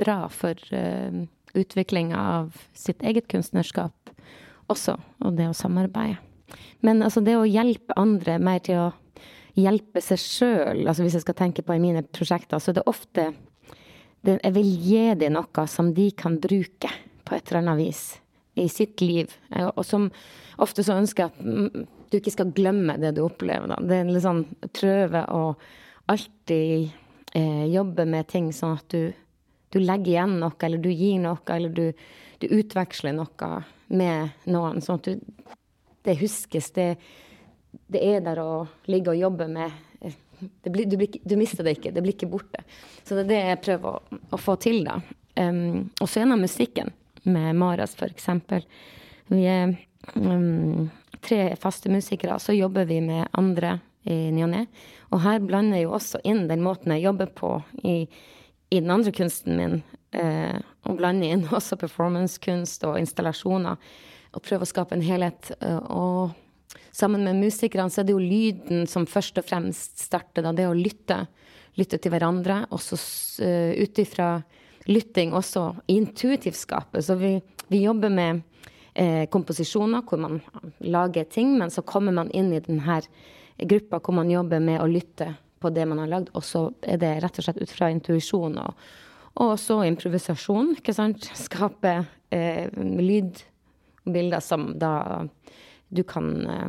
bra for uh, utviklinga av sitt eget kunstnerskap også, og det å samarbeide. Men altså det å hjelpe andre mer til å hjelpe seg sjøl, altså hvis jeg skal tenke på i mine prosjekter, så er det ofte Jeg vil gi dem noe som de kan bruke på et eller annet vis i sitt liv. Og som ofte så ønsker jeg at du ikke skal glemme det du opplever. Da. Det er litt sånn prøve å alltid eh, jobbe med ting sånn at du du legger igjen noe, eller du gir noe, eller du, du utveksler noe med noen. Sånn at du, det huskes. Det, det er der å ligge og jobbe med. Blir, du, blir, du, mister det ikke. Det blir ikke borte. Så det er det jeg prøver å, å få til, da. Um, og så gjennom musikken, med Maras f.eks. Vi er um, tre faste musikere, så jobber vi med andre i ny og ne. Og her blander jeg jo også inn den måten jeg jobber på i i den andre kunsten min Uh, og blander inn også performancekunst og installasjoner. Og prøver å skape en helhet. Uh, og sammen med musikerne så er det jo lyden som først og fremst starter. Da, det å lytte. Lytte til hverandre. Og så uh, ut ifra lytting også intuitivt skape. Så vi, vi jobber med eh, komposisjoner hvor man lager ting, men så kommer man inn i denne gruppa hvor man jobber med å lytte på det man har lagd, og så er det rett og slett ut fra intuisjon og, og også improvisasjon, ikke sant. Skape eh, lydbilder som da du kan eh,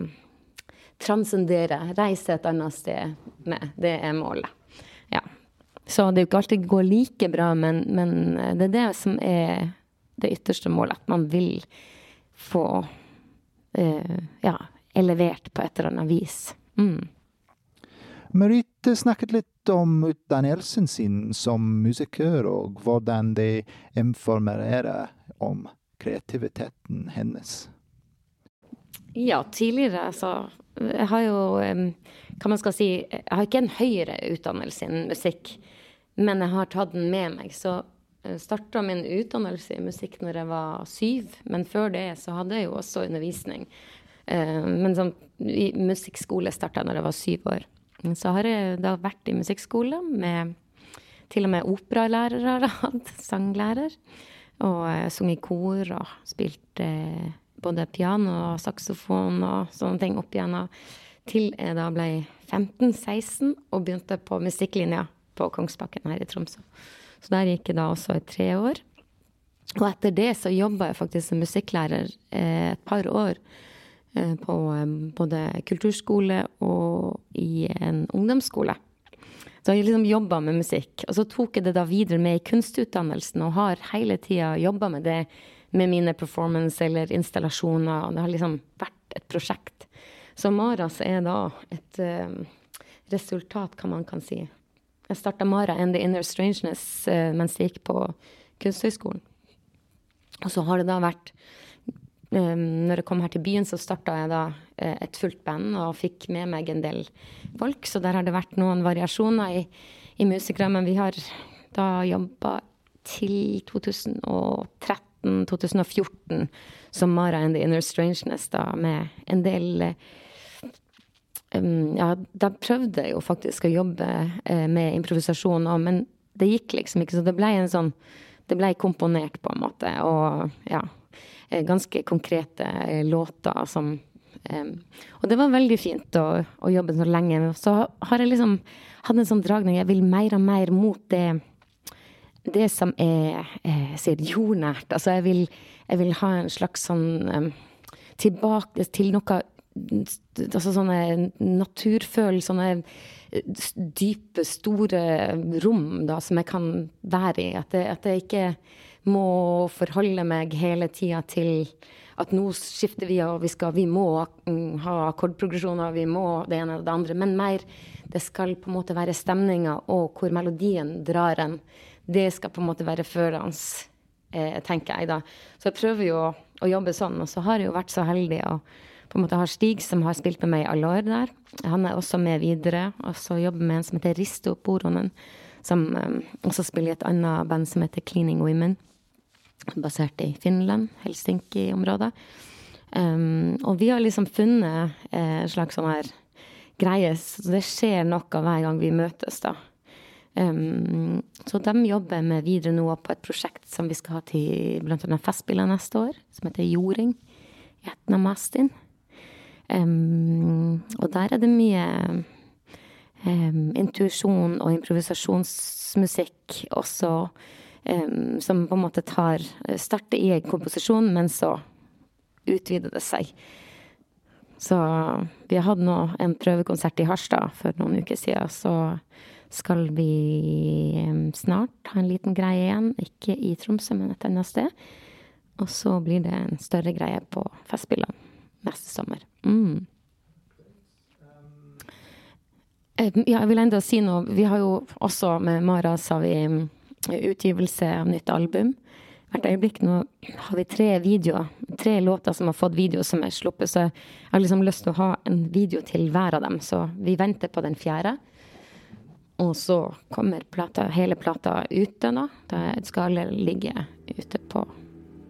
transcendere, reise et annet sted med. Det er målet. Ja. Så det er jo ikke alltid går like bra, men, men eh, det er det som er det ytterste målet. At man vil få uh, ja, elevert på et eller annet vis. Mm. Merite snakket litt om utdannelsen sin som musiker, og hvordan det informerer om kreativiteten hennes. Ja, tidligere, altså. Jeg har jo, hva man skal si, jeg har ikke en høyere utdannelse innen musikk, men jeg har tatt den med meg. Så jeg starta min utdannelse i musikk når jeg var syv, men før det så hadde jeg jo også undervisning. Eh, men sånn, musikkskole starta jeg når jeg var syv år. Så har jeg da vært i musikkskole med til og med operalærere har hatt, sanglærer. Og uh, sunget i kor og spilt uh, både piano og saksofon og sånne ting opp igjennom. Til jeg da ble 15-16 og begynte på musikklinja på Kongsbakken her i Tromsø. Så der gikk jeg da også i tre år. Og etter det så jobba jeg faktisk som musikklærer eh, et par år Eh, på eh, både kulturskole og i en ungdomsskole. Så jeg liksom jobba med musikk. Og så tok jeg det da videre med i kunstutdannelsen og har hele tida jobba med det med mine performance eller installasjoner. Det har liksom vært et prosjekt. Så Maras er da et uh, resultat, hva man kan si. Jeg starta Mara and the Inner Strangeness uh, mens jeg gikk på Kunsthøgskolen. Og så har det da vært når jeg kom her til byen, så starta jeg da et fullt band og fikk med meg en del folk. Så der har det vært noen variasjoner i, i musikere. Men vi har da jobba til 2013-2014 som Mara and the Inner Strangeness, da, med en del um, Ja, da prøvde jeg jo faktisk å jobbe uh, med improvisasjon òg, men det gikk liksom ikke. Så det ble en sånn Det blei komponert, på en måte. Og ja Eh, ganske konkrete låter som Og det var veldig fint å, å jobbe så lenge. Så har jeg liksom hatt en sånn dragning. Jeg vil mer og mer mot det det som er jeg sier, jordnært. Altså jeg vil, jeg vil, ha en slags sånn Tilbake til noe Altså sånne naturfølelser, sånne dype, store rom da, som jeg kan være i. At jeg, at jeg ikke må forholde meg hele tida til at nå skifter vi, og vi, skal, vi må mm, ha akkordprogresjoner, vi må det ene og det andre. Men mer det skal på en måte være stemninga og hvor melodien drar en. Det skal på en måte være førende, eh, tenker jeg da. Så jeg prøver jo å, å, jobbe sånn. Og så har jeg jo vært så heldig å på en måte ha Stig, som har spilt med meg i alle år der. Han er også med videre. Og så jobber med en som heter Risto Poronen, som eh, også spiller i et annet band som heter Cleaning Women basert i Finland, Helsinki-området. Um, og vi har liksom funnet eh, en slags sånn her greie, så det skjer noe hver gang vi møtes, da. Um, så de jobber med videre nå på et prosjekt som vi skal ha til annet Festspillene neste år, som heter Jording i Etnamastin. Um, og der er det mye um, intuisjon og improvisasjonsmusikk også som på en måte tar eh, Starter i en komposisjon, men så utvider det seg. Så vi hatt nå en prøvekonsert i Harstad for noen uker siden. Så skal vi snart ha en liten greie igjen. Ikke i Tromsø, men et annet sted. Og så blir det en større greie på Festspillene neste sommer. Mm. Ja, jeg vil enda si noe. Vi har jo også med Mara sa vi utgivelse av nytt album. Hvert øyeblikk nå har vi tre videoer, tre låter som har fått video som er sluppet. Så jeg har liksom lyst til å ha en video til hver av dem. Så vi venter på den fjerde. Og så kommer plata, hele plata ute, da. Da skal alle ligge ute på,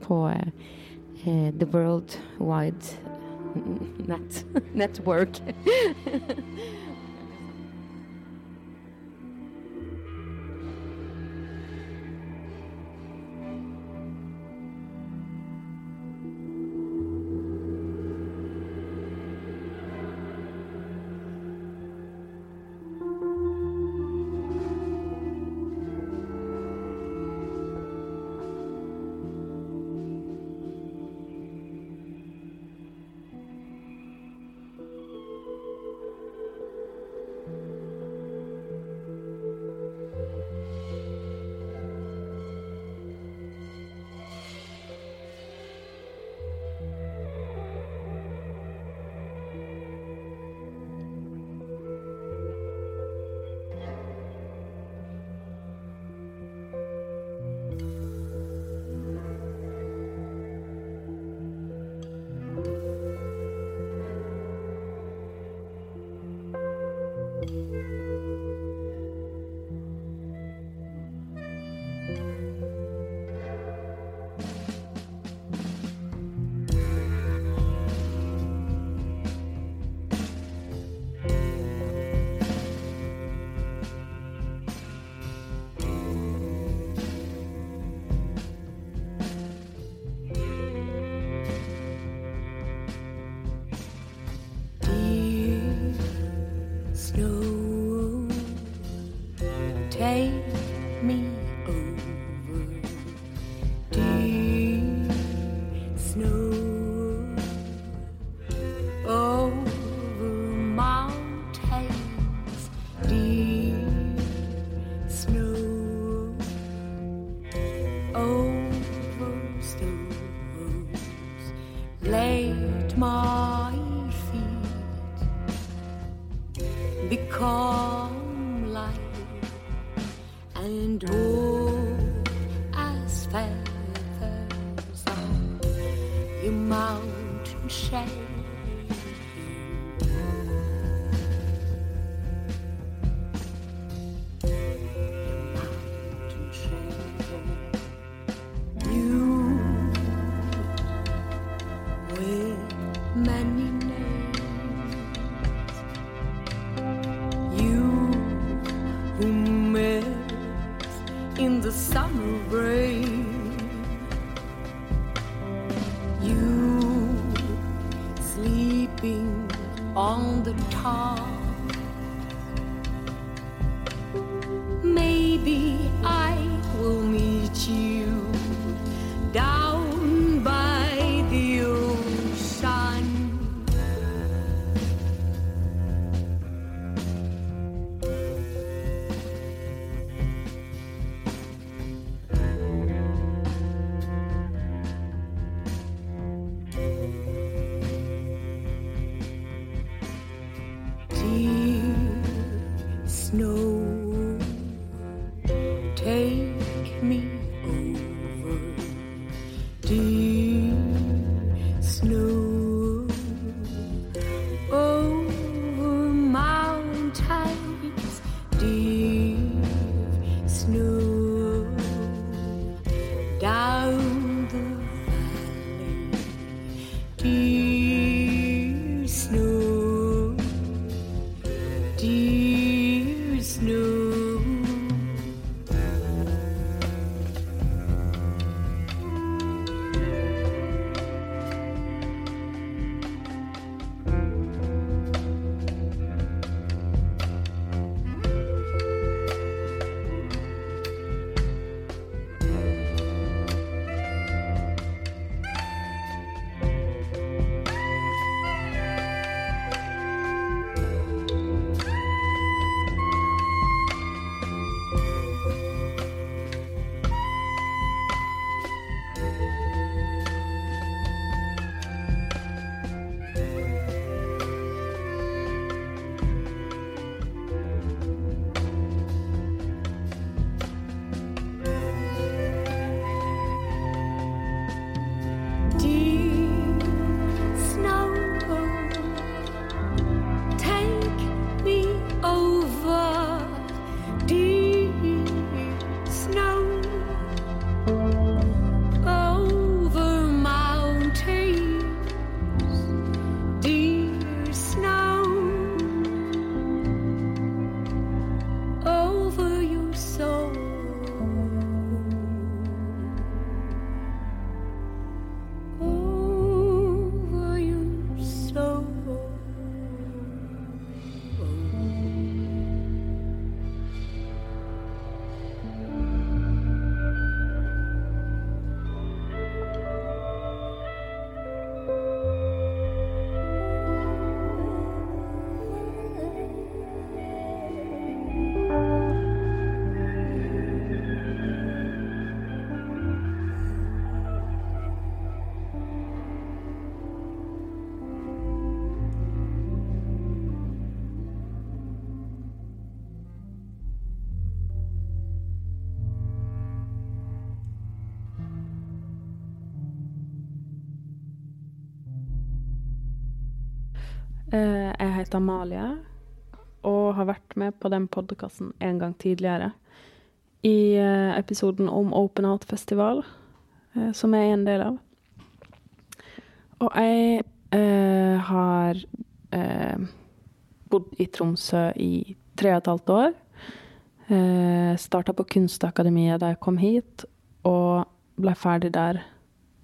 på eh, The World Wide Net Network. and oh, as feathers on your mountain shade. Heter Amalie og har vært med på den podkasten en gang tidligere. I eh, episoden om Open Out Festival, eh, som jeg er en del av. Og jeg eh, har eh, bodd i Tromsø i tre og et halvt år. Eh, Starta på Kunstakademiet da jeg kom hit, og ble ferdig der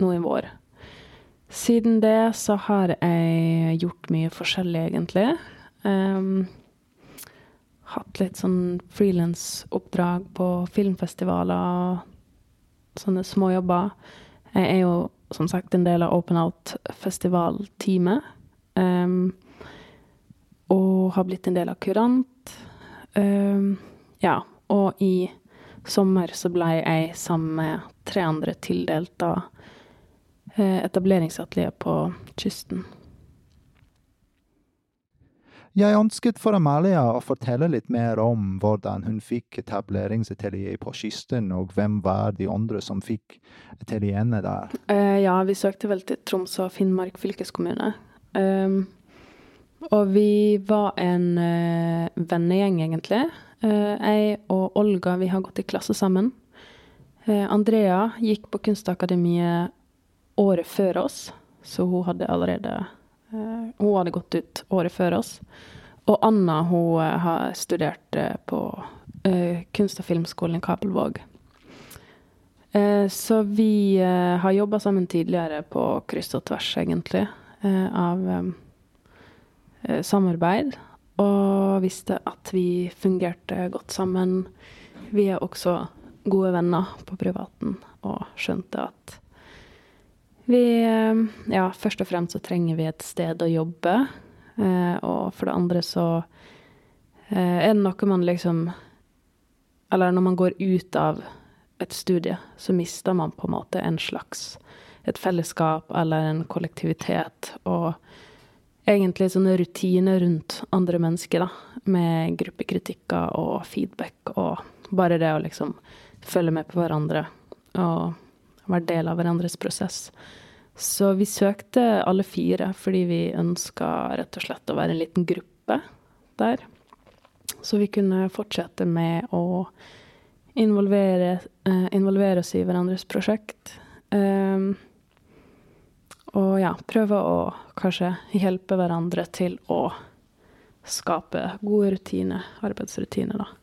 nå i vår. Siden det så har jeg gjort mye forskjellig, egentlig. Um, hatt litt sånn frilansoppdrag på filmfestivaler og sånne småjobber. Jeg er jo som sagt en del av Open Out-festivalteamet. Um, og har blitt en del av Kurant. Um, ja, og i sommer så ble jeg sammen med tre andre tildelt eh, etableringsatelier på kysten. Jeg ønsket for Amalia å fortelle litt mer om hvordan hun fikk etableringsatelier på kysten, og hvem var de andre som fikk atelierene der. Eh, ja, vi søkte vel til Troms og Finnmark fylkeskommune. Ehm, og vi var en eh, vennegjeng, egentlig. Eh, jeg og Olga, vi har gått i klasse sammen. Eh, Andrea gikk på Kunstakademiet året før oss, så hun hadde allerede uh, Hun hadde gått ut året før oss. Og Anna, hun uh, har studert eh, på Kunst- og filmskolen i Kabelvåg. Eh, så vi har jobba sammen tidligere på kryss og tvers, egentlig, av um, samarbeid. Og visste at vi fungerte godt sammen. Vi er også gode venner på privaten og skjønte at vi eh, Ja, først og fremst så trenger vi et sted å jobbe. Eh, og for det andre så eh, er det noe man liksom Eller når man går ut av et studie, så mister man på en måte en slags et fellesskap eller en kollektivitet. Og egentlig sånne rutiner rundt andre mennesker, da. Med gruppekritikker og feedback og bare det å liksom følge med på hverandre og være del av hverandres prosess. Så vi søkte alle fire fordi vi ønska rett og slett å være en liten gruppe der. Så vi kunne fortsette med å involvere, eh, involvere oss i hverandres prosjekt. Um, og ja, prøve å kanskje hjelpe hverandre til å skape gode rutiner, arbeidsrutiner, da.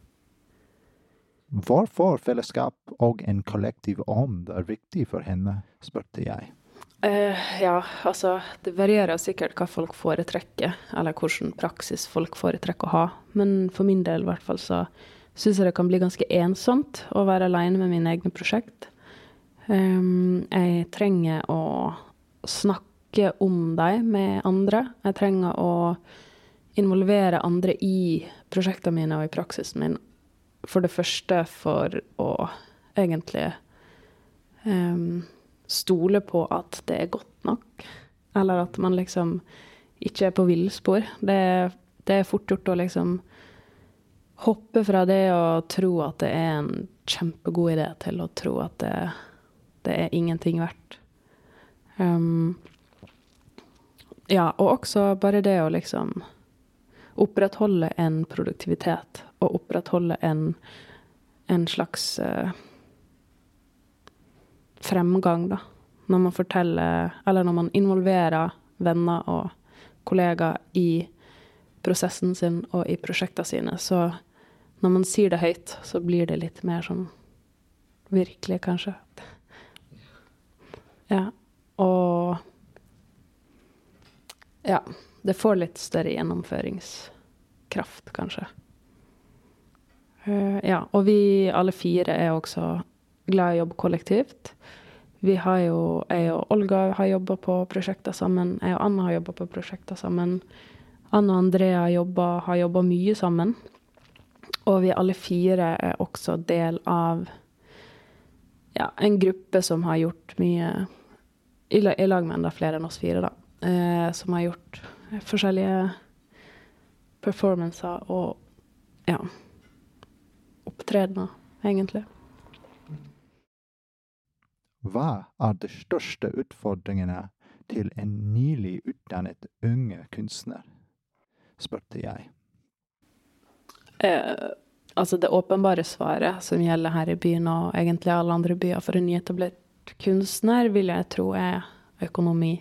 Hvorfor fellesskap og en kollektiv ånd er viktig for henne, spurte jeg. Uh, ja, altså det varierer sikkert hva folk foretrekker, eller hvilken praksis folk foretrekker å ha. Men for min del i hvert fall så syns jeg det kan bli ganske ensomt å være alene med mine egne prosjekt. Um, jeg trenger å snakke om dem med andre. Jeg trenger å involvere andre i prosjektene mine og i praksisen min. For det første for å egentlig um, stole på at det er godt nok. Eller at man liksom ikke er på villspor. Det, det er fort gjort å liksom hoppe fra det å tro at det er en kjempegod idé, til å tro at det, det er ingenting verdt. Um, ja, og også bare det å liksom opprettholde en produktivitet og opprettholde en, en slags uh, fremgang, da. Når man forteller Eller når man involverer venner og kollegaer i prosessen sin og i prosjektene sine, så når man sier det høyt, så blir det litt mer sånn virkelig, kanskje. Ja. Og Ja. Det får litt større gjennomføringskraft, kanskje. Uh, ja. Og vi alle fire er også glad i å jobbe kollektivt. Vi har jo, Jeg og Olga har jobba på prosjekter sammen. Jeg og Anna har jobba på prosjekter sammen. Anna og Andrea jobber, har jobba mye sammen. Og vi alle fire er også del av ja, en gruppe som har gjort mye I, lag med enda flere enn oss fire, da. Eh, som har gjort forskjellige performancer og ja opptredener, egentlig. Hva er de største utfordringene til en nylig utdannet unge kunstner? spurte jeg. Eh, altså det åpenbare svaret som gjelder her i byen og egentlig alle andre byer for en nyetablert kunstner, vil jeg tro er økonomi.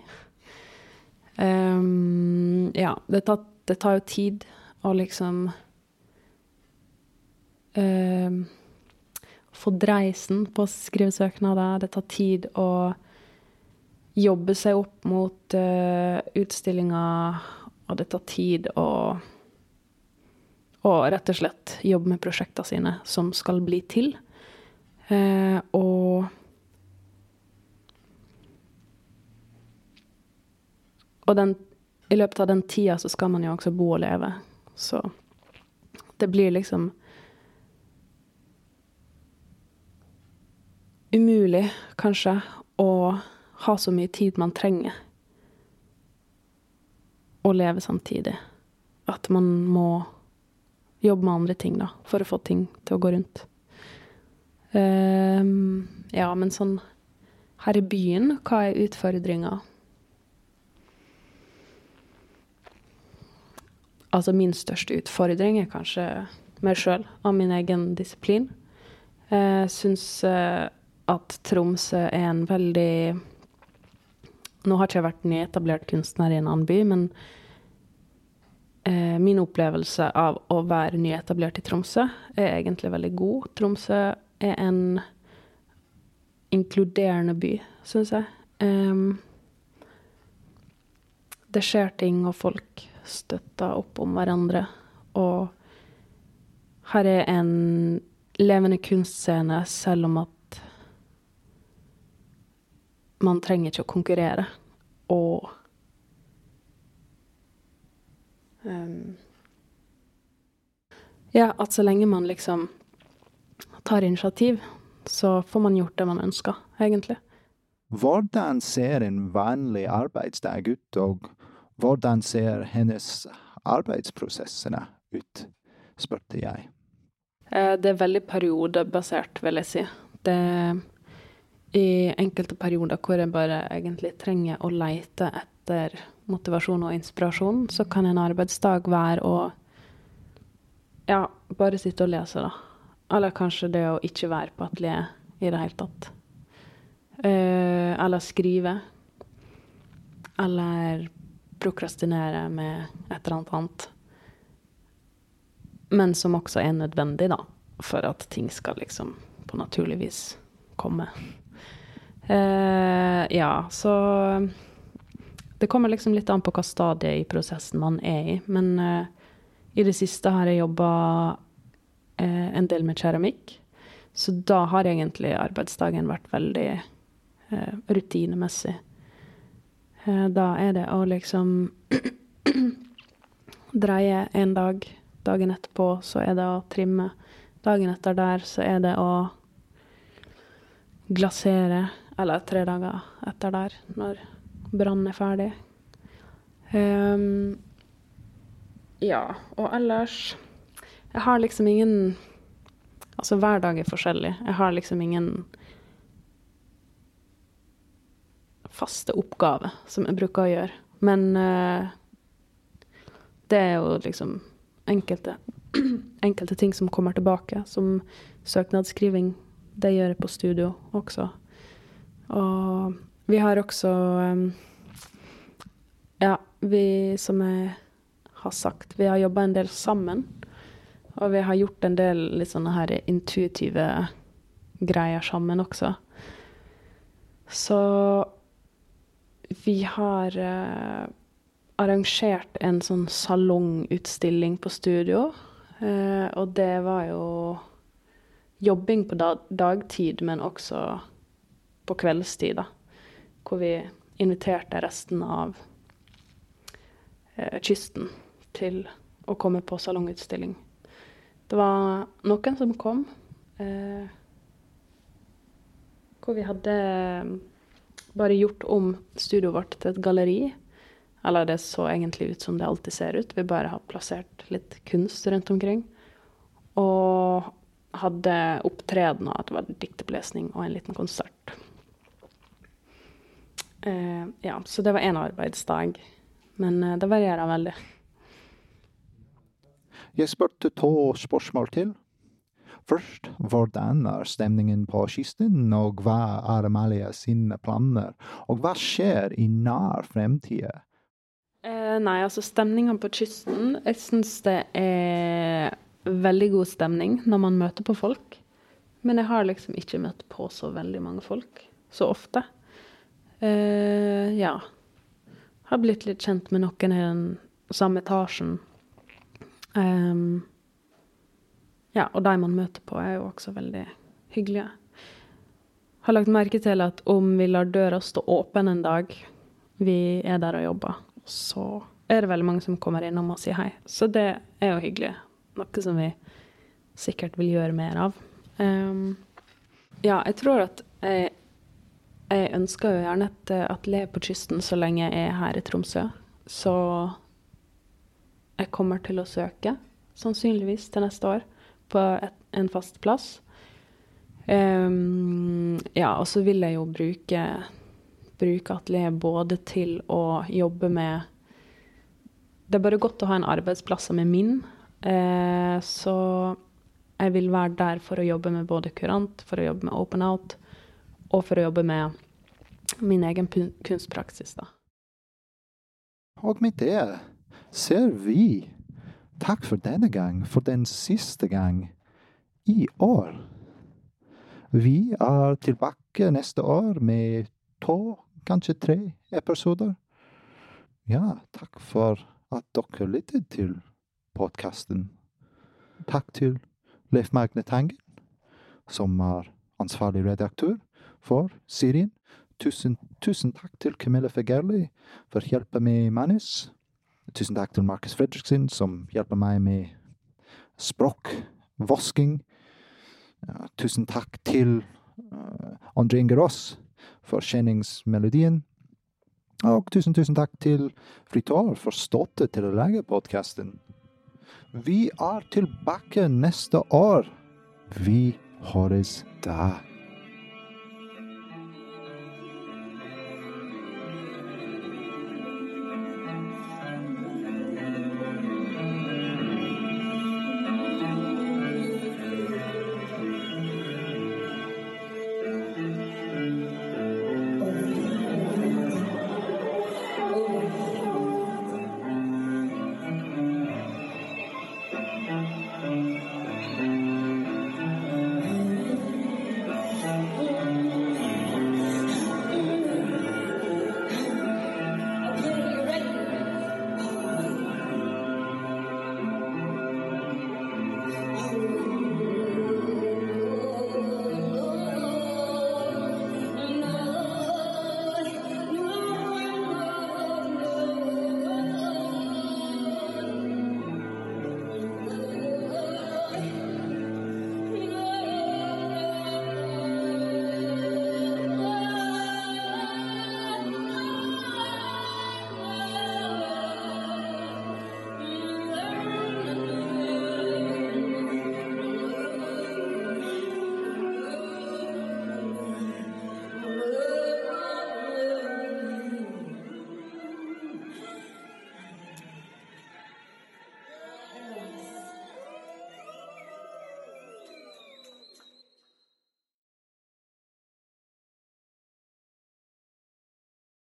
Um, ja, det tar, det tar, jo tid å liksom um, Få dreisen på å skrive søknader. Det tar tid å jobbe seg opp mot eh, utstillinger, og det tar tid å og rett og slett jobbe med prosjektene sine som skal bli til. Eh, og Og den, i løpet av den tida så skal man jo også bo og leve. Så det blir liksom umulig, kanskje, å ha så mye tid man trenger å leve samtidig. At man må jobbe med andre ting, da, for å få ting til å gå rundt. Um, ja, men sånn her i byen, hva er utfordringa? Altså min største utfordring er kanskje meg sjøl, av min egen disiplin. Jeg syns eh, at Tromsø er en veldig Nå har ikke jeg vært nyetablert kunstner i en annen by, men eh, min opplevelse av å være nyetablert i Tromsø er egentlig veldig god. Tromsø er en inkluderende by, syns jeg. Um, det skjer ting, og folk støtter opp om hverandre. Og her er en levende kunstscene, selv om at man trenger ikke å konkurrere. Og um, Ja, at så lenge man liksom tar initiativ, så får man gjort det man ønsker, egentlig. Hvordan ser en vanlig arbeidsdag ut, og hvordan ser hennes arbeidsprosessene ut, spurte jeg. Eh, Det er veldig periodebasert, vil jeg si. Det er i enkelte perioder hvor jeg bare egentlig trenger å leite etter motivasjon og inspirasjon, så kan en arbeidsdag være å ja, bare sitte og lese, da. Eller kanskje det å ikke være på atelier i det hele tatt. Eh, eller skrive. Eller prokrastinere med et eller annet annet. Men som også er nødvendig, da, for at ting skal liksom på naturlig vis komme. Eh, ja, så Det kommer liksom litt an på hva stadie i prosessen man er i. Men uh, i det siste har jeg jobba uh, en del med keramikk. Så da har egentlig arbeidsdagen vært veldig eh, rutinemessig. Eh, da er det å liksom dreie en dag. Dagen etterpå så er det å trimme. Dagen etter der så er det å glasere. Eller tre dager etter der, når brannen er ferdig. Um, ja, og ellers Jeg har liksom ingen Altså, hver dag er forskjellig. Jeg har liksom ingen faste oppgaver som jeg bruker å gjøre. Men uh, det er jo liksom enkelte, enkelte ting som kommer tilbake, som søknadsskriving. Det gjør jeg på studio også. Og vi har også Ja, vi, som jeg har sagt, vi har jobba en del sammen. Og vi har gjort en del litt sånne her intuitive greier sammen også. Så vi har eh, arrangert en sånn salongutstilling på studio. Eh, og det var jo jobbing på da dagtid, men også på kveldstid, da. Hvor vi inviterte resten av eh, kysten til å komme på salongutstilling. Det var noen som kom, eh, hvor vi hadde bare gjort om studioet vårt til et galleri. Eller det så egentlig ut som det alltid ser ut. Vi bare har plassert litt kunst rundt omkring. Og hadde opptredener, det var diktopplesning og en liten konsert. Eh, ja, så det var én arbeidsdag. Men eh, det varierer veldig. Jeg spurte to spørsmål til. Først, hvordan er stemningen på kysten, og hva er Amalie sine planer, og hva skjer i nær fremtid? Eh, nei, altså stemninga på kysten Jeg syns det er veldig god stemning når man møter på folk. Men jeg har liksom ikke møtt på så veldig mange folk så ofte. Eh, ja. Har blitt litt kjent med noen i den samme etasjen. Um, ja, og de man møter på, er jo også veldig hyggelige. Har lagt merke til at om vi lar døra stå åpen en dag, vi er der og jobber, så er det veldig mange som kommer innom og sier hei. Så det er jo hyggelig. Noe som vi sikkert vil gjøre mer av. Um, ja, jeg tror at jeg, jeg ønsker jo gjerne et eh, atelier på kysten så lenge jeg er her i Tromsø. Så jeg kommer til å søke, sannsynligvis til neste år, på et, en fast plass. Um, ja, og så vil jeg jo bruke, bruke atelieret både til å jobbe med Det er bare godt å ha en arbeidsplass som er min, Uh, så jeg vil være der for å jobbe med både kurant, for å jobbe med open out, og for å jobbe med min egen kunstpraksis, da. Og med det ser vi takk for denne gang, for den siste gang i år. Vi er tilbake neste år med to, kanskje tre episoder. Ja, takk for at dere lyttet til podkasten. Takk til Leif Magne Tangen, som er ansvarlig redaktør for serien. Tusen, tusen takk til Camilla Fegerli for hjelpen med manus. Tusen takk til Markus Fredriksen, som hjelper meg med språkvasking. Uh, tusen takk til uh, André Ingerås for kjenningsmelodien. Og tusen, tusen takk til Fritar for støtte til å lage podkasten. Vi er tilbake neste år. Vi høres da.